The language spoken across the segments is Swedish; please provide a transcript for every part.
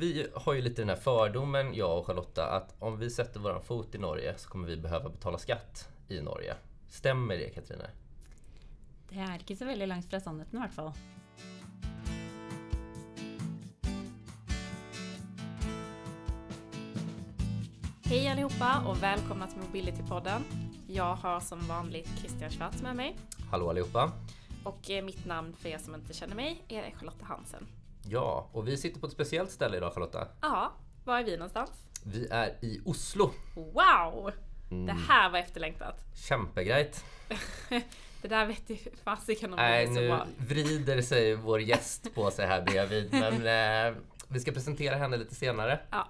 vi har ju lite den här fördomen, jag och Charlotta, att om vi sätter våran fot i Norge så kommer vi behöva betala skatt i Norge. Stämmer det Katrine? Det er ikke så veldig langt fra sannheten, i hvert fall. Hej allihopa och välkomna till Mobility-podden. Jag har som vanligt Christian Schwarz med mig. Hallå allihopa! Och eh, mitt namn för er som inte känner mig är Charlotta Hansen. Ja, och vi sitter på ett speciellt ställe idag Charlotta. Ja, var är vi någonstans? Vi är i Oslo. Wow! Det här var efterlängtat. Kämpegrejt! Det där vet ju fasiken om det Nej, är så nu bra. vrider sig vår gäst på sig här bredvid, men eh, vi ska presentera henne lite senare. Ja.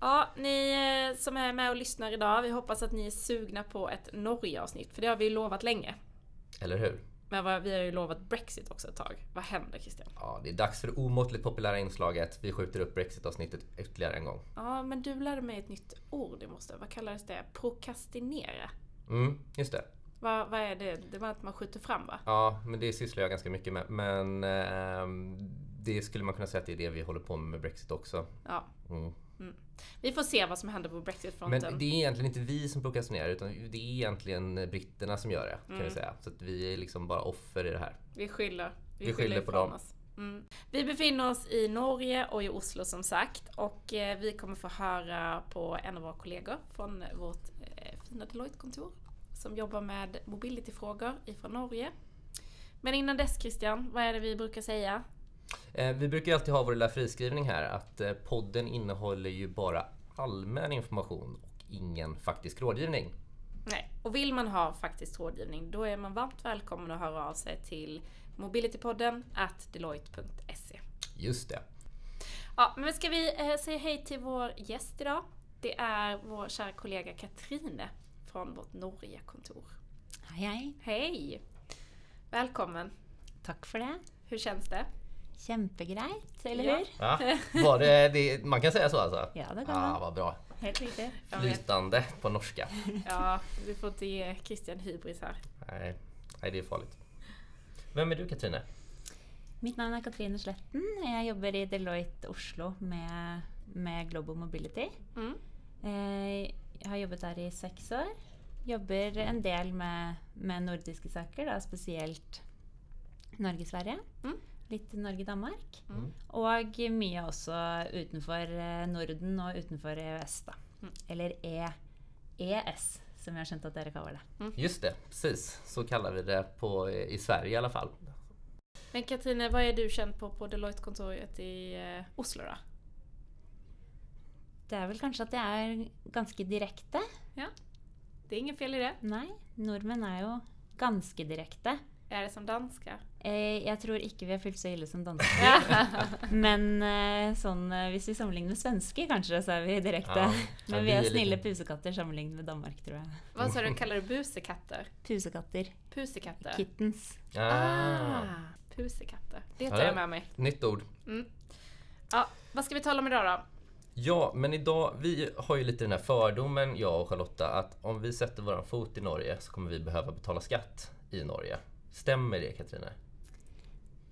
Ja, ni eh, som är med och lyssnar idag, vi hoppas att ni är sugna på ett Norge-avsnitt, för det har vi ju lovat länge. Eller hur? Men vi har ju lovat Brexit också ett tag. Vad händer Christian? Ja, det är dags för det omåttligt populära inslaget. Vi skjuter upp Brexit-avsnittet ytterligare en gång. Ja, men du lärde mig ett nytt ord i morse. Vad kallades det? Prokrastinera. Mm, just det. Vad, vad är det? Det var att man skjuter fram va? Ja, men det sysslar jag ganska mycket med. Men ehm, det skulle man kunna säga att det är det vi håller på med med Brexit också. Ja. Mm. Vi får se vad som händer på Brexit-fronten. Men det är egentligen inte vi som prokrastinerar utan det är egentligen britterna som gör det. Kan Mm. vi säga. Så vi är liksom bara offer i det här. Vi skyller. Vi, Vi skyller på dem. Oss. Mm. Vi befinner oss i Norge och i Oslo som sagt. Och eh, vi kommer få höra på en av våra kollegor från vårt eh, fina Deloitte-kontor. Som jobbar med mobility-frågor ifrån Norge. Men innan dess Christian, vad är det vi brukar säga? Eh, vi brukar ju alltid ha vår lilla friskrivning här att eh, podden innehåller ju bara allmän information och ingen faktisk rådgivning. Nej. Och vill man ha faktiskt rådgivning då är man varmt välkommen att höra av sig till mobilitypodden at deloitte.se. Just det. Ja, men ska vi eh, säga hej till vår gäst idag? Det är vår kära kollega Katrine från vårt Norge-kontor. Hei, hei. Hej! Välkommen! Takk for det. Hur känns det? Kjempegreit, eller Ja. hur? Ja, var det, det, man kan säga så alltså? Ja, det kan ah, man. vad bra. Helt. Jag. Flytande på norska. Ja, vi får inte ge Christian hybris här. Nej, nej, det är farligt. Vem är du Katrine? Mitt navn er Katrine Sletten. Jeg jobber i Deloitte Oslo med, med Global Mobility. Mm. Eh, Jeg har jobbet der i seks år. Jobber en del med, med nordiske saker, da spesielt Norge-Sverige. Mm. Litt Norge-Danmark. Mm. Og mye også utenfor eh, Norden og utenfor EØS, da. Mm. Eller e, ES, som jeg har skjønt at dere kaller det. Just det, precis. Så kallar vi det på, i Sverige i alla fall. Men Katrine, vad är du känd på på Deloitte-kontoret i eh, Oslo då? Det er vel kanskje at jeg er ganske direkte. Det är inget fel i det. Nei, nordmenn er jo ganske direkte. Är det som danska? Eh, jeg tror ikke vi er fullt så ille som dansker. Men eh, sånn, eh, hvis vi sammenligner med svensker, kanskje, så er vi direkte. Ja, Men vi er lite- snille pusekatter sammenlignet med Danmark, tror jeg. Vad sa du, kallar du busekatter? Pusekatter. Pusekatter? Kittens. Ah, pusekatter. Det Ja, tar det- jag med mig. nytt ord. Ja, vad ska vi tala om idag då? Ja, men idag, vi har ju lite den här fördomen, jag och Charlotta, att om vi sätter våran fot i Norge så kommer vi behöva betala skatt i Norge. Stämmer det Katrine?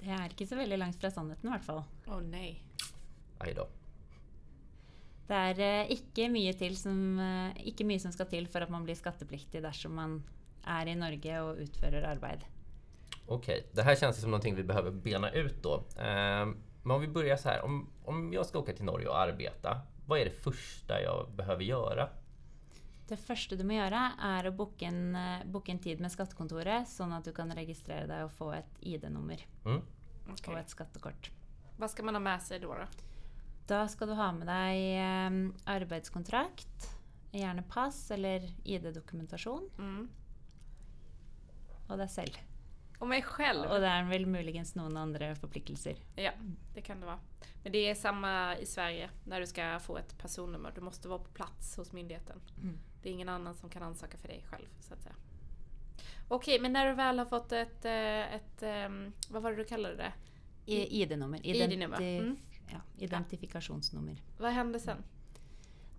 Det er ikke så veldig langt fra sannheten, i hvert fall. Åh nej. Aj då. Det er ikke mye, til som, eh, ikke mye som skal til for at man blir skattepliktig dersom man er i Norge og utfører arbeid. Okej, det här känns som någonting vi behöver bena ut då. Ehm, men om vi börjar så här, om, om jag ska åka till Norge och arbeta, vad är det första jag behöver göra? Det første du må gjøre, er å booke en, eh, en tid med skattekontoret, sånn at du kan registrere deg og få et ID-nummer Mm? Okej. og et skattekort. Vad ska man ha med sig då? då? Da skal du ha med deg eh, arbeidskontrakt, gjerne pass eller ID-dokumentasjon, Mm. og deg selv. Och mig själv? Og det er vel muligens noen andre forpliktelser. Ja, det kan det vara. Men det är samma i Sverige när du ska få ett personnummer. Du måste vara på plats hos myndigheten. Mm. Det är ingen annan som kan ansöka för dig själv så att säga. Okej, men när du väl har fått ett, eh, ett ehm, vad var det du kallade det? ID-nummer. ID-nummer, mm. Ja, identifikasjonsnummer. Vad händer sen?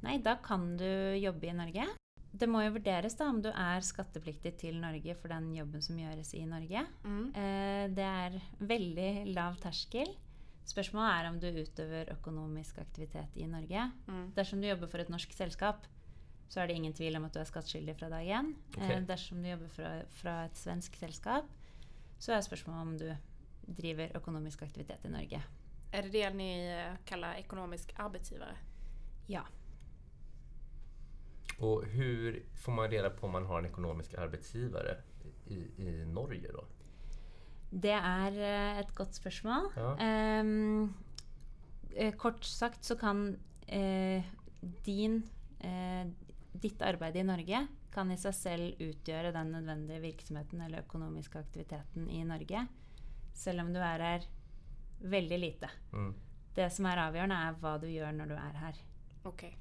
Nei, da kan du jobbe i Norge. Det må jo vurderes da om du er skattepliktig til Norge for den jobben som gjøres i Norge. Mm. Eh, Det er veldig lav terskel. Spørsmålet er om du utøver økonomisk aktivitet i Norge. Mm. Dersom du jobber for et norsk selskap, så er det ingen tvil om at du er skattskyldig fra dag én. Ok. Eh, dersom du jobber fra, fra et svensk selskap, så er spørsmålet om du driver økonomisk aktivitet i Norge. Är det det ni eh, kallar ekonomisk arbetsgivare? Ja. Och hur får man reda på om man har en ekonomisk arbetsgivare i, i Norge då? Det er eh, et godt spørsmål. Ja. Eh, kort sagt så kan eh, din eh, Ditt arbeid i Norge kan i seg selv utgjøre den nødvendige virksomheten eller økonomiske aktiviteten i Norge, selv om du er her veldig lite. Mm. Det som er avgjørende, er hva du gjør når du er her. Okej.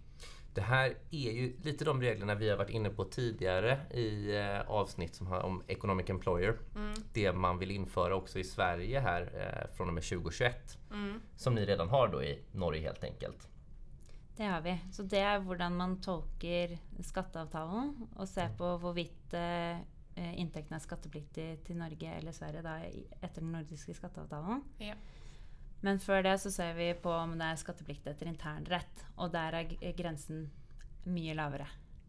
Det här är ju lite de reglerna vi har varit inne på tidigare i eh, avsnitt som har om Economic Employer. Mm. Det man vill införa också i Sverige här eh, från och med 2021. Mm. Som ni redan har då i Norge helt enkelt. Det har vi. Så det er hvordan man tolker skatteavtalen og ser på hvorvidt eh, eh, inntekten er skattepliktig til Norge eller Sverige da, etter den nordiske skatteavtalen. Ja. Men før det så ser vi på om det er skattepliktig etter internrett, og der er g- grensen mye lavere.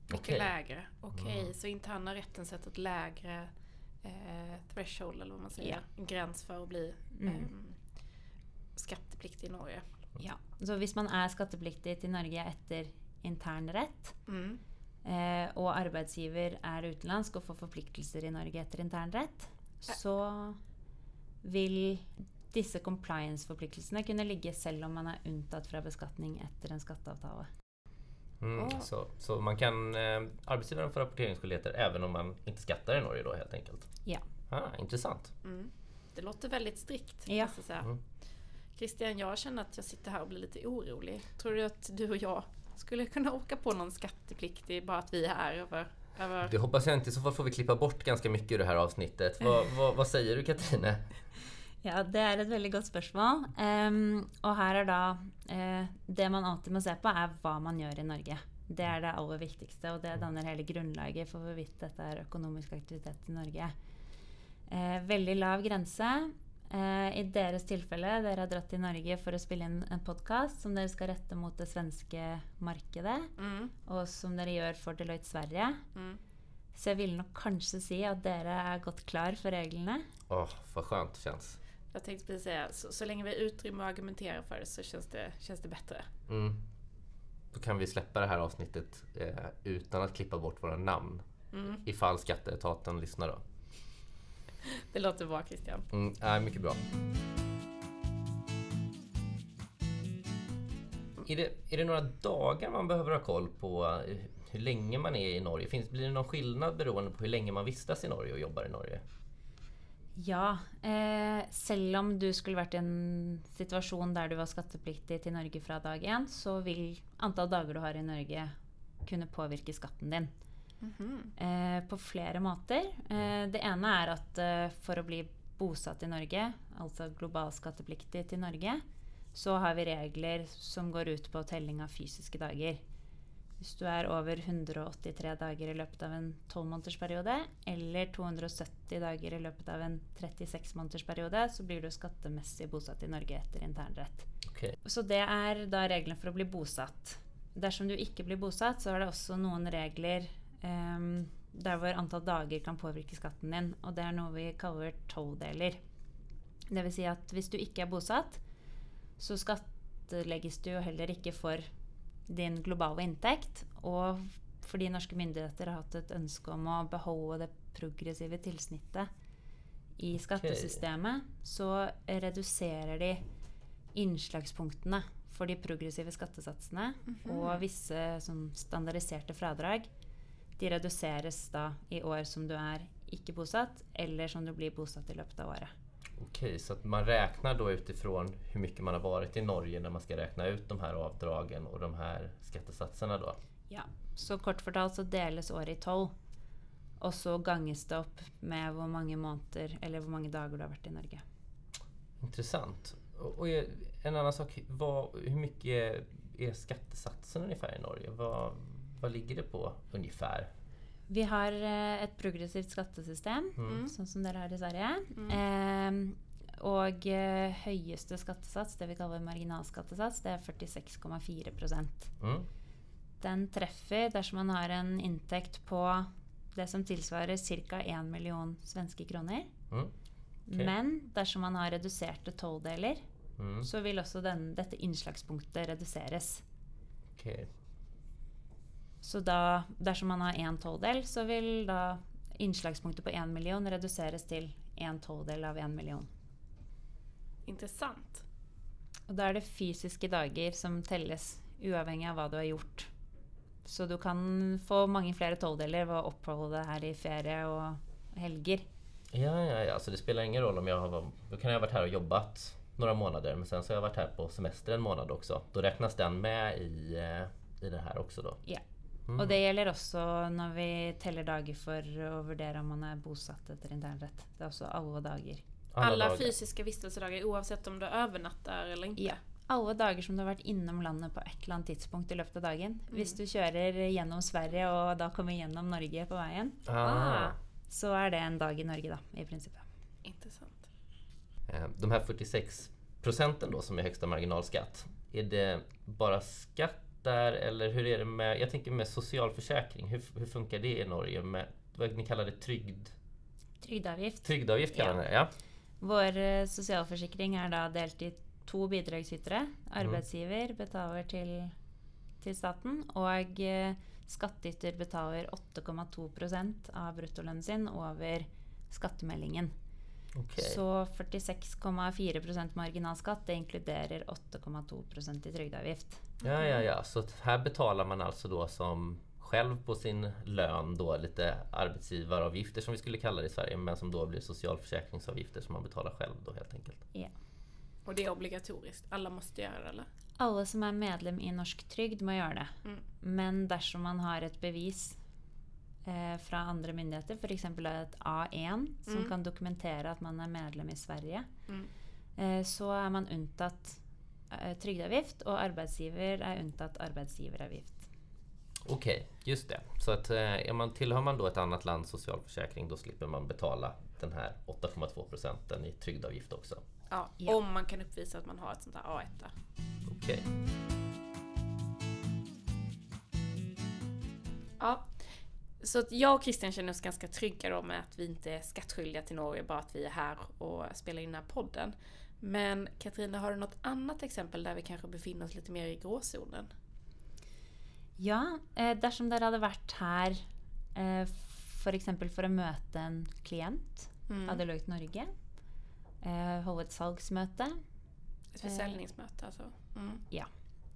Mycket Okej. lägre. Okej, så interna rätten sätter ett lägre eh, threshold eller vad man säger. En gräns för att bli Mm. ehm, skattepliktig i Norge. Ja. Så hvis man er skattepliktig til Norge etter intern rett, Mm. eh, og arbeidsgiver er utenlandsk og får forpliktelser i Norge etter intern rett, så vil disse compliance-forpliktelsene kunne ligge selv om man er unntatt fra beskatning etter en skatteavtale. Mm, Åh. så, så man kan, eh, arbetsgivaren får rapporteringsskyldigheter även om man inte skattar i Norge då helt enkelt? Ja. Ah, intressant. Mm. Det låter väldigt strikt. Ja. måste jag säga. Mm. Christian, jag känner att jag sitter här och blir lite orolig. Tror du att du och jag skulle kunna åka på någon skattepliktig bara att vi är här över... över... Det hoppas jag inte, i så fall får vi klippa bort ganska mycket ur det här avsnittet. Vad, vad, vad säger du Katrine? Ja, det er et veldig godt spørsmål. Ehm, og her er da eh, Det man alltid må se på, er hva man gjør i Norge. Det er det aller viktigste, og det danner hele grunnlaget for hvorvidt dette er økonomisk aktivitet i Norge. Eh, veldig lav grense. Eh, I deres tilfelle, dere har dratt til Norge for å spille inn en podkast som dere skal rette mot det svenske markedet, Mm. og som dere gjør for Deloitte Sverige. Mm. Så jeg ville nok kanskje si at dere er godt klar for reglene. Åh, vad skönt det känns. Jag tänkte precis säga, så, så länge vi har utrymme att argumentera för det så känns det, känns det bättre. Mm. Då kan vi släppa det här avsnittet eh, utan att klippa bort våra namn. Mm. Ifall skatteetaten lyssnar då. Det låter bra Christian. Mm, äh, mycket bra. Är det, är det några dagar man behöver ha koll på eh, hur länge man är i Norge? Finns, blir det någon skillnad beroende på hur länge man vistas i Norge och jobbar i Norge? Ja. Eh, selv om du skulle vært i en situasjon der du var skattepliktig til Norge fra dag én, så vil antall dager du har i Norge kunne påvirke skatten din. Mhm. Eh, på flere måter. Eh, det ene er at eh, for å bli bosatt i Norge, altså globalskattepliktig til Norge, så har vi regler som går ut på telling av fysiske dager. Hvis du er over 183 dager i løpet av en 12-månedersperiode, eller 270 dager i løpet av en 36-månedersperiode, så blir du skattemessig bosatt i Norge etter internrett. Okej. Så det er da reglene for å bli bosatt. Dersom du ikke blir bosatt, så er det også noen regler ehm, der hvor antall dager kan påvirke skatten din, og det er noe vi kaller tolvdeler. Det vil si at hvis du ikke er bosatt, så skattlegges du jo heller ikke for din globale inntekt, og fordi norske myndigheter har hatt et ønske om å beholde det progressive tilsnittet i skattesystemet, så reduserer de innslagspunktene for de progressive skattesatsene og visse sånn, standardiserte fradrag. De reduseres da i år som du er ikke bosatt, eller som du blir bosatt i løpet av året. Okej, så att man räknar då utifrån hur mycket man har varit i Norge när man ska räkna ut de här avdragen och de här skattesatserna då? Ja. Så kort fortalt så deles året i tolv. Og så ganges det opp med hvor mange måneder eller hvor mange dager du har vært i Norge. Intressant. Och, och är- en annan sak, vad, hur mycket är skattesatsen ungefär i Norge? Vad, vad ligger det på ungefär? Vi har eh, et progressivt skattesystem, Mm. sånn som dere har i Sverige. Eh, Og eh, høyeste skattesats, det vi kaller marginalskattesats, det er 46,4 Mm. Den treffer dersom man har en inntekt på det som tilsvarer ca. 1 million svenske kroner. Mm. Ok. Men dersom man har reduserte tolvdeler, Mm. så vil også den, dette innslagspunktet reduseres. Okej. Så da, dersom man har én tolvdel, så vil da innslagspunktet på 1 million reduseres til en tolvdel av 1 million. Intressant. Og da er det fysiske dager som telles, uavhengig av hva du har gjort. Så du kan få mange flere tolvdeler ved å oppholde deg her i ferie og helger. Ja, ja, ja. Så det spelar ingen roll om jag har... Då kan jag ha varit här och jobbat några månader men sen så har jag varit här på semester en månad också. Då räknas den med i, eh, i det här också då? Ja. Mm. Og det gjelder også når vi teller dager for å vurdere om man er bosatt etter internrett. Det er også alle dager. Alla, dagar. fysiska vistelsedagar oavsett om du övernattar eller inte? Ja. Alle dager som du har vært innom landet på et eller annet tidspunkt i løpet av dagen. Hvis du kjører gjennom Sverige og da kommer gjennom Norge på veien, Ah. så er det en dag i Norge, da, i prinsippet. Intressant. Eh, De här 46 procenten då som är högsta marginalskatt. Är det bara skatt där eller hur är det med, jag tänker med socialförsäkring. Hur, hur funkar det i Norge med vad ni kallar det trygd, Trygdeavgift. trygdeavgift kallar Ja. det? Ja. Vår eh, sosialforsikring er da delt i to bidragsytere. Arbeidsgiver betaler til, til staten, og eh, skattyter betaler 8,2% av bruttolønnen sin over skattemeldingen. Okej. Så 46,4 marginalskatt, det inkluderer 8,2% i trygdeavgift. Ja, ja, ja. Så här betalar man alltså då som själv på sin lön då lite arbetsgivaravgifter som vi skulle kalla det i Sverige men som då blir socialförsäkringsavgifter som man betalar själv då helt enkelt. Ja. Och det är obligatoriskt? Alla måste göra det eller? Alle som er medlem i Norsk Trygd, må gjøre det. Mm. Men dersom man har et bevis eh, fra andre myndigheter, f.eks. et A1, som Mm. kan dokumentere at man er medlem i Sverige, Mm. eh, så er man unntatt eh, trygdeavgift, og arbeidsgiver er unntatt arbeidsgiveravgift. Okej, just det. Så att eh, är man, tillhör man då ett annat lands socialförsäkring då slipper man betala den här 8,2 procenten i trygdavgift också. Ja, Ja. Om man kan uppvisa att man har ett sånt här A1 där. Okej. Ja. Så att jag och Christian känner oss ganska trygga då med att vi inte är skattskyldiga till Norge, bara att vi är här och spelar in den här podden. Men Katarina, har du något annat exempel där vi kanske befinner oss lite mer i gråzonen? Ja, eh, dersom dere hadde vært her eh, f.eks. For, for å møte en klient Mm. av Deloitte Norge, eh, holde et salgsmøte, Ett försäljningsmöte alltså. Mm.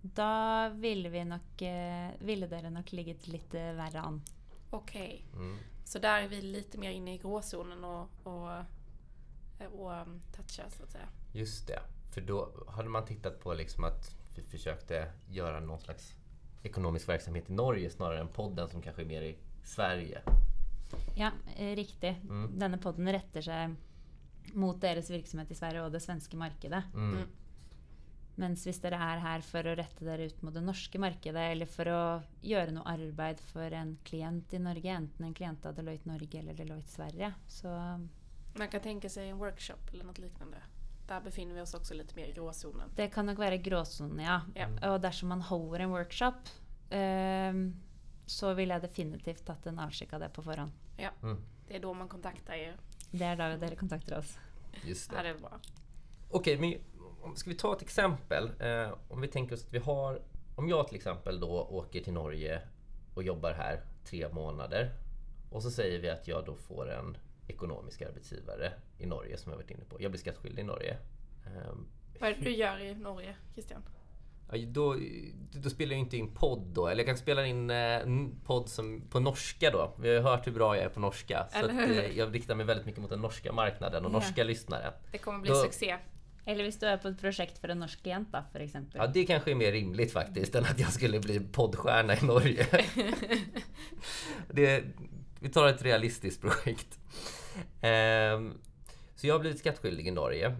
da ville, vi nok, eh, ville dere nok ligget litt eh, verre an. Okej. Mm. Så där är vi lite mer inne i gråzonen och, och, och um, touchar så att säga. Just det. För då hade man tittat på liksom att vi försökte göra någon slags ekonomisk verksamhet i Norge snarare än podden som kanske är mer i Sverige. Ja, eh, riktig. Mm. Denne podden retter seg mot deres virksomhet i Sverige og det svenske markedet. Mm. Mm. Mens hvis dere er her for å rette dere ut mot det norske markedet, eller for å gjøre noe arbeid for en klient i Norge, enten en klient av Deloitte Norge eller Deloitte Sverige, så Man kan tänka sig en workshop eller något liknande. Där befinner vi oss också lite mer i gråzonen. det kan nok være gråsone, ja. Ja. Og dersom man holder en workshop, ehm, så ville jeg definitivt tatt en avskikk av det på forhånd. Mm. Det är då man kontaktar er. Det er da dere kontakter oss. Just Ja, det. det är bra. Okej, men om- ska vi ta ett exempel? Eh, om vi tänker oss att vi har... Om jag till exempel då åker till Norge och jobbar här tre månader och så säger vi att jag då får en ekonomisk arbetsgivare i Norge som jag varit inne på. Jag blir skattskyldig i Norge. Ehm, Vad är det du gör i Norge, Christian? Ja, då, då spelar jag inte in podd då. Eller jag kan spela in eh, podd som, på norska då. Vi har ju hört hur bra jag är på norska. Så att, eh, jag riktar mig väldigt mycket mot den norska marknaden och Ja. norska lyssnare. Det kommer bli Då- succé. Eller hvis du er på et prosjekt for en norsk klient, da, f.eks. Ja, det kanske är mer rimligt faktiskt än att jag skulle bli poddstjärna i Norge. det, vi tar ett realistiskt projekt. Ehm, så jag har blivit skattskyldig i Norge.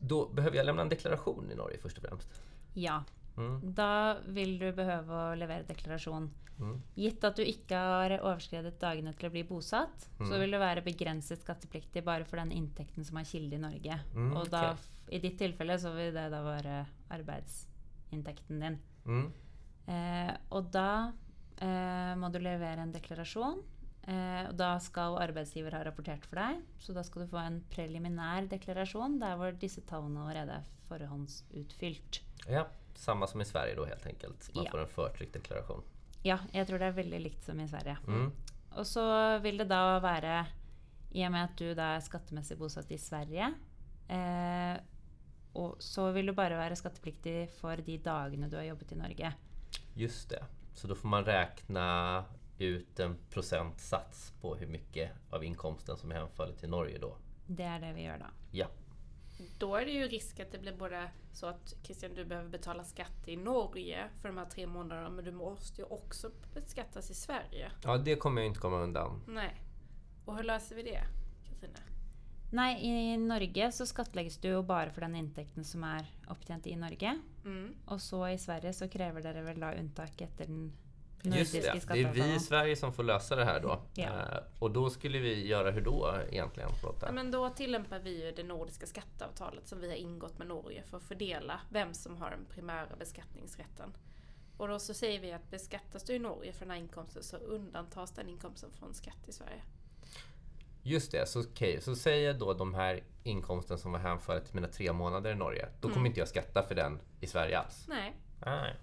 Då behöver jag lämna en deklaration i Norge först och främst. Ja. Mm. Da vil du behøve å levere deklarasjon. Mm. Gitt at du ikke har overskredet dagene til å bli bosatt, så Mm. vil det være begrenset skattepliktig bare for den inntekten som er kilde i Norge. Og da, ok. i ditt tilfelle så vil det da være arbeidsinntekten din. Mm. Eh, og da eh, må du levere en deklarasjon. Eh, og da skal arbeidsgiver ha rapportert for deg, så da skal du få en preliminær deklarasjon der hvor disse tallene allerede er forhåndsutfylt. Ja, samma som i Sverige då helt enkelt. Man Ja. får en förtryckt deklaration. Ja, jeg tror det er veldig likt som i Sverige. Mm. Og så vil det da være, i og med at du da er skattemessig bosatt i Sverige, eh, og så vil du bare være skattepliktig for de dagene du har jobbet i Norge. Just det. Så då får man räkna ut en procentsats på hur mycket av inkomsten som är hänförlig till Norge då. Det er det vi gjør da. Ja. Då är det ju risk att det blir både så att Christian du behöver betala skatt i Norge för de här tre månaderna men du måste ju också beskattas i Sverige. Ja, det kommer jag inte komma undan. Nej. Och hur löser vi det, Katrine? Nei, i Norge så skattlegges du jo bare for den inntekten som er opptjent i Norge. Mm. Og så i Sverige så krever dere vel da unntak etter den Just det, det är vi i. Sverige som får lösa det här då. Eh, och då skulle vi göra hur då egentligen? Ja, men då tillämpar vi ju det nordiska skatteavtalet som vi har ingått med Norge för att fördela vem som har den primära beskattningsrätten. Och då så säger vi att beskattas du i Norge för den här inkomsten så undantas den inkomsten från skatt i Sverige. Just det, så, okej, så säger då de här inkomsten som var hänförda till mina tre månader i Norge. Då kommer Mm. inte jag skatta för den i Sverige alls. Nej. Nej.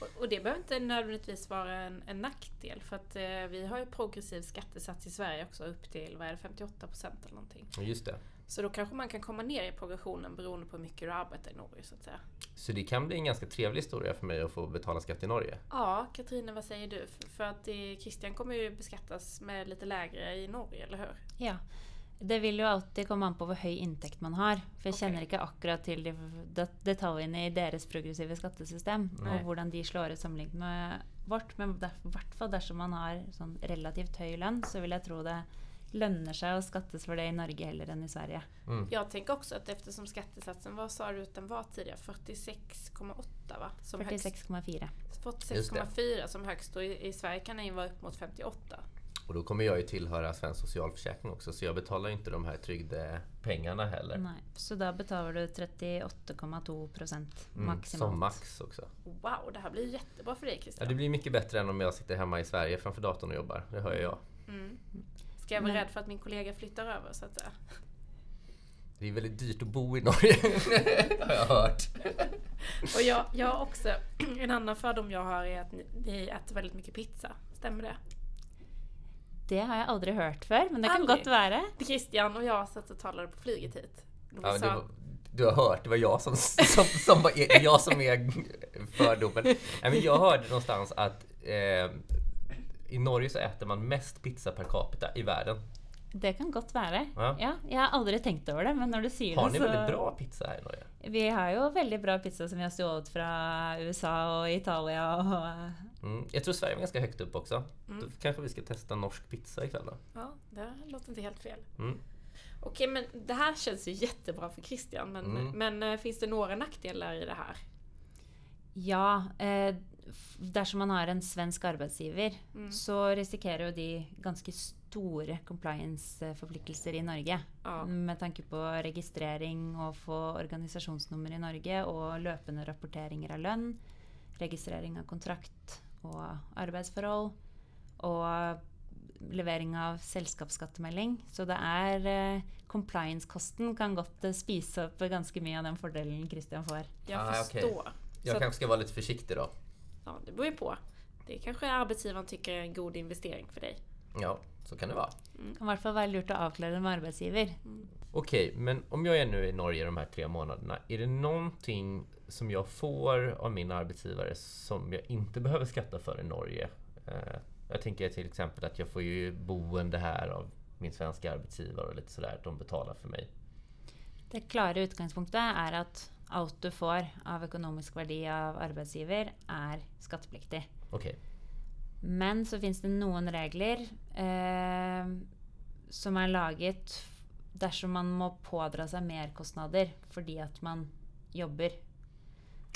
Och, och det behöver inte nödvändigtvis vara en, en nackdel för att eh, vi har ju progressiv skattesats i Sverige också upp till vad är det, 58 procent eller någonting. Just det. Så då kanske man kan komma ner i progressionen beroende på hur mycket du arbetar i Norge så att säga. Så det kan bli en ganska trevlig historia för mig att få betala skatt i Norge. Ja, Katrine vad säger du? För, för att det, Christian kommer ju beskattas med lite lägre i Norge, eller hur? Ja. Det vil jo alltid komme an på hvor høy inntekt man har. For jeg kjenner ikke akkurat til de det- detaljene i deres progressive skattesystem. Nei. Og hvordan de slår ut sammenlignet med vårt. Men i hvert fall dersom man har sånn relativt høy lønn, så vil jeg tro det lønner seg å skattes for det i Norge heller enn i Sverige. Mm. Jag tänker också att eftersom skattesatsen, vad sa du att den var tidigare? 46,8 va? Som högst. 46,4. 46,4 som högst och i, i Sverige kan den ju vara upp mot 58. Och då kommer jag ju tillhöra svensk socialförsäkring också så jag betalar ju inte de här trygdepengarna heller. Nei. Så da betaler du 38,2 prosent Mm, maksimalt. som max också. Wow, det här blir jättebra för dig Ja, Christian. det blir mycket bättre än om jag sitter hemma i Sverige framför datorn och jobbar. Det hör jag. Mm. Ska jag vara Men- rädd för att min kollega flyttar över så att säga? Det är väldigt dyrt att bo i Norge. har jag hört. Och jag, jag också, en annan fördom jag har är att ni, ni äter väldigt mycket pizza. Stämmer det? Det har jeg aldri hørt før, men det kan Aldrig. godt være. Christian och jag satt och talade på flyget hit. Och Ja, sa var, du har hört, det var jag som, som, som var, jag som är fördomen. Nej, men jag hörde någonstans att eh, i Norge så äter man mest pizza per capita i världen. Det kan godt være. Ja. Ja, jeg har aldri tenkt over det, men når du Har det, ni så väldigt bra pizza här i Norge? Vi har jo veldig bra pizza som vi har stjålet fra USA og Italia og Mm. Jag tror Sverige var ganska högt upp också. Mm. Då kanske vi ska testa norsk pizza ikväll då. Ja, det låter inte helt fel. Mm. Okej, men det här känns ju jättebra för Christian. Men, Mm. men eh, finns det några nackdelar i det här? Ja, eh, dersom man har en svensk arbeidsgiver, Mm. så risikerer jo de ganske store compliance-forpliktelser i Norge. Ja. Med tanke på registrering og få organisasjonsnummer i Norge og løpende rapporteringer av lønn, registrering av kontrakt og arbeidsforhold og levering av selskapsskattemelding. Så det er eh, Compliance-kosten kan godt eh, spise opp ganske mye av den fordelen Christian får. Jag Ah, förstår. Jag Så att, kanske ska vara lite försiktig då. ja, det beror ju på. Det kanske arbetsgivaren tycker är en god investering för dig. Ja, så kan det vara. Kan i hvert fall være lurt å avklare med arbeidsgiver. Okej, men om jag är nu i Norge de här tre månaderna, är det någonting som jag får av min arbetsgivare som jag inte behöver skatta för i Norge? Eh, jag tänker till exempel att jag får ju boende här av min svenska arbetsgivare och lite sådär, att de betalar för mig. Det klare utgangspunktet er at alt du får av økonomisk verdi av arbeidsgiver, er skattepliktig. Okej, Men så fins det noen regler eh, som er laget dersom man må pådra seg merkostnader fordi at man jobber.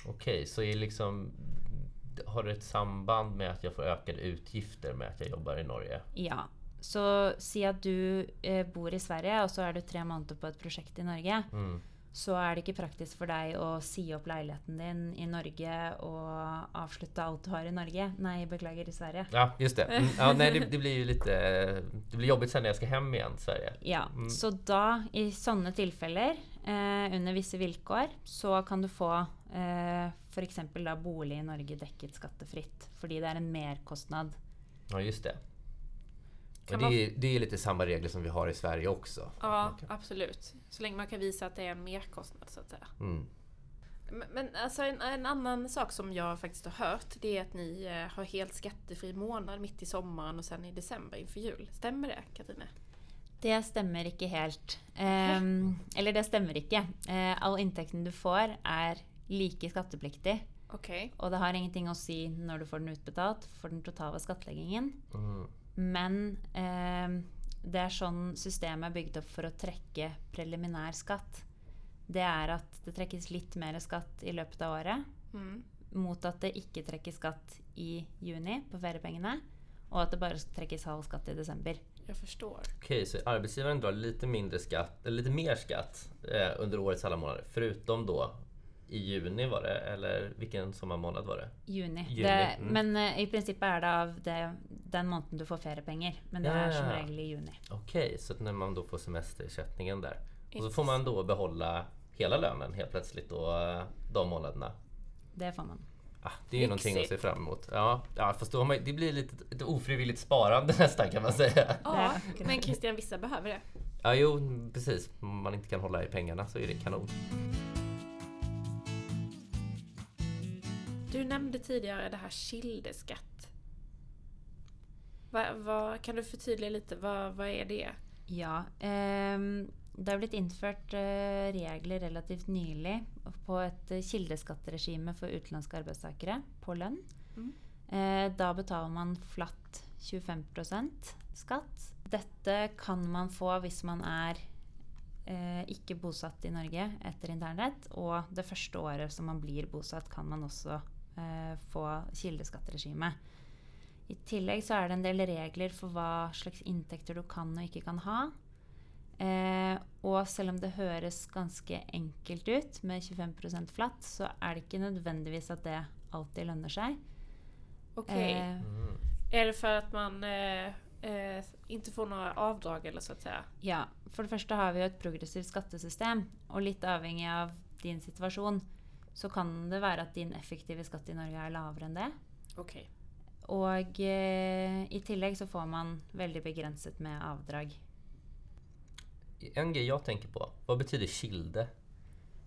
Okej, så är liksom... Har det ett samband med att jag får ökade utgifter med att jag jobbar i Norge? Ja. Så si at du eh, bor i Sverige, og så er du tre måneder på et prosjekt i Norge. Mm. Så er det ikke praktisk for deg å si opp leiligheten din i Norge og avslutte alt du har i Norge. Nei, beklager, i Sverige. Ja, just det. Mm. Ja, nej, det, det blir ju lite... Det blir jobbigt sen när jag ska hem igen Sverige. Ja, Mm. Så da, i sånne tilfeller, eh, under visse vilkår, så kan du få eh, f.eks. da bolig i Norge dekket skattefritt. Fordi det er en merkostnad. Ja, just det. Kan Men det, är, det är lite samma regler som vi har i Sverige också. Ja, Okej. absolut. Så länge man kan visa att det är en merkostnad så att säga. Mm. Men, alltså en, en annan sak som jag faktiskt har hört det är att ni eh, har helt skattefri månad mitt i sommaren och sen i december inför jul. Stämmer det Katrine? Det stemmer ikke helt. Ehm, eller det stemmer ikke. Eh, all inntekten du får, er like skattepliktig. Okej. Og det har ingenting å si når du får den utbetalt for den totale skattleggingen. Mm. Men ehm, det er sånn systemet er bygd opp for å trekke preliminær skatt. Det er at det trekkes litt mer skatt i løpet av året, Mm. mot at det ikke trekkes skatt i juni på feriepengene, og at det bare trekkes halv skatt i desember. Jag förstår. Okej, så arbetsgivaren drar lite mindre skatt, eller lite mer skatt eh, under årets alla månader. Förutom då i juni var det, eller vilken sommarmånad var det? Juni. Juni, Det, mm. Men eh, i prinsippet er det av det, den måneden du får feriepenger. Men det Ja, er som regel i juni. Okej, så att när man då får semesterersättningen där. Och så får man då behålla hela lönen helt plötsligt då eh, de månaderna. Det får man. Ah, det är ju någonting att se Lyxigt. fram emot. Ja, ja fast då man, det blir lite ett ofrivilligt sparande nästan kan man säga. Ja, men Christian, vissa behöver det. Ja, jo, precis. Om man inte kan hålla i pengarna så är det kanon. Du nämnde tidigare det här kildeskatt. Va, vad- kan du förtydliga lite? Vad, vad är det? Ja. ehm, det har blitt innført eh, regler relativt nylig på et eh, kildeskatteregime for utenlandske arbeidstakere på lønn. Mm. Eh, da betaler man flatt 25% skatt. Dette kan man få hvis man er eh, ikke bosatt i Norge etter internrett. Og det første året som man blir bosatt, kan man også eh, få kildeskatteregime. I tillegg så er det en del regler for hva slags inntekter du kan og ikke kan ha. Eh, og selv om det høres ganske enkelt ut med 25% flatt, så er det ikke nødvendigvis at det alltid lønner seg. Okej. Eh, Mm. Är det för att man eh, eh, inte får några avdrag eller så att säga? ja, for det første har vi jo et progressivt skattesystem, og litt avhengig av din situasjon, så kan det være at din effektive skatt i Norge er lavere enn det. Okej. Og eh, i tillegg så får man veldig begrenset med avdrag. En grej jag tänker på, vad betyder kilde?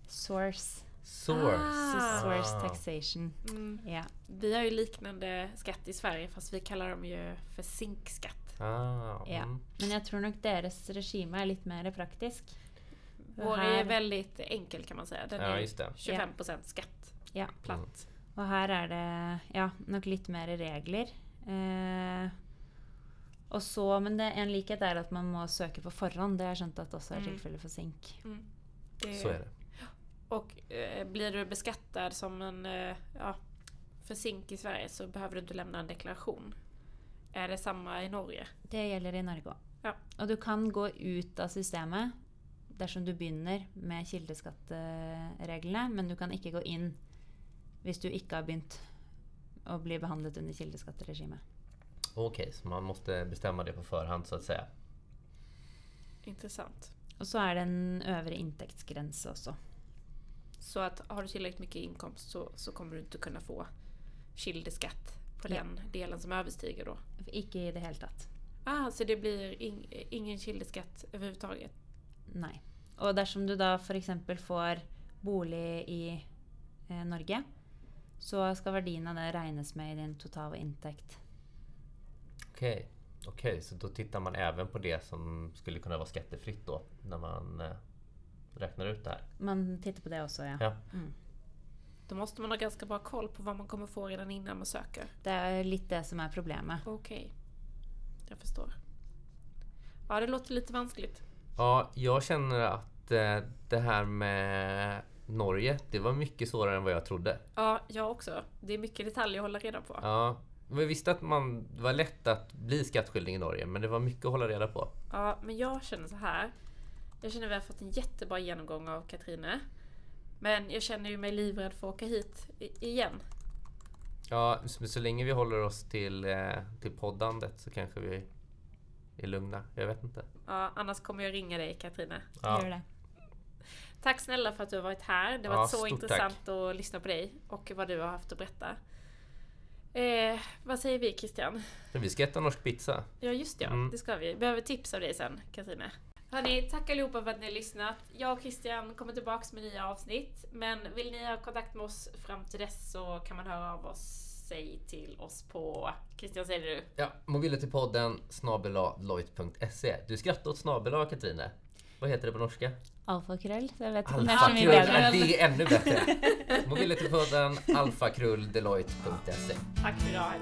Source. Source. Ah. source taxation. Mm. Ja. Vi har ju liknande skatt i Sverige fast vi kallar dem ju för zinkskatt. Ah, Ja. mm. Men jeg tror nok deres regime er litt mer praktisk. Vår här- är väldigt enkel kan man säga. Den Ja, är just det. 25% skatt. Ja. Platt. Og her er det ja, nok litt mer regler. Eh, og så, men det, en likhet er at man må søke på forhånd. Det har jeg skjønt at også er Mm. tilfellet for SINK. Mm. Det- Så är det. Och eh, blir du beskattad som en, eh, ja, för zink i Sverige så behöver du inte lämna en deklaration. Är det samma i Norge? Det gjelder i Norge òg. Ja. Og du kan gå ut av systemet dersom du begynner med kildeskattereglene, men du kan ikke gå inn hvis du ikke har begynt å bli behandlet under kildeskatteregimet. Okej, så man måste bestämma det på förhand så att säga. Intressant. Og så er det en øvre inntektsgrense også. Så att har du tillräckligt mycket inkomst så, så kommer du inte kunna få kildeskatt på Ja. den delen som överstiger då. Ikke i det hele tatt. Ah, så det blir ing, ingen kildeskatt överhuvudtaget? Nei. Og dersom du da f.eks. får bolig i eh, Norge, så skal verdien av det regnes med i din totale inntekt. Okej, okej, så då tittar man även på det som skulle kunna vara skattefritt då när man eh, räknar ut det här. Man titter på det også, ja. Ja. Mm. Då måste man ha ganska bra koll på vad man kommer få redan innan man söker. Det er litt det som er problemet. Okej. Jag förstår. Ja, det låter lite vanskligt. Ja, jag känner att eh, det här med Norge, det var mycket svårare än vad jag trodde. Ja, jag också. Det är mycket detaljer att hålla reda på. Ja, vi visste att man, det var lätt att bli skattskyldig i Norge, men det var mycket att hålla reda på. Ja, men jag känner så här. Jag känner att vi har fått en jättebra genomgång av Katrine. Men jag känner ju mig livrädd för att åka hit igen. Ja, så, så länge vi håller oss till, eh, till poddandet så kanske vi är lugna. Jag vet inte. Ja, annars kommer jag ringa dig Katrine. Gör det. Tack snälla för att du har varit här. Det har Ja, varit så intressant att lyssna på dig och vad du har haft att berätta. Eh, vad säger vi Christian? Vi ska äta norsk pizza. Ja just det, ja. Mm. det ska vi. Behöver tips av dig sen Katrine. Hörni, tack allihopa för att ni har lyssnat. Jag och Christian kommer tillbaks med nya avsnitt. Men vill ni ha kontakt med oss fram till dess så kan man höra av oss sig till oss på... Christian säger du? Ja, mobilitypodden snabeladeloit.se. Du skrattar åt snabela Katrine. Vad heter det på norska? Alfakrull. mye Ja, det är ännu bättre. Mobilitypodden alfakruldeloit.se. Tack för idag.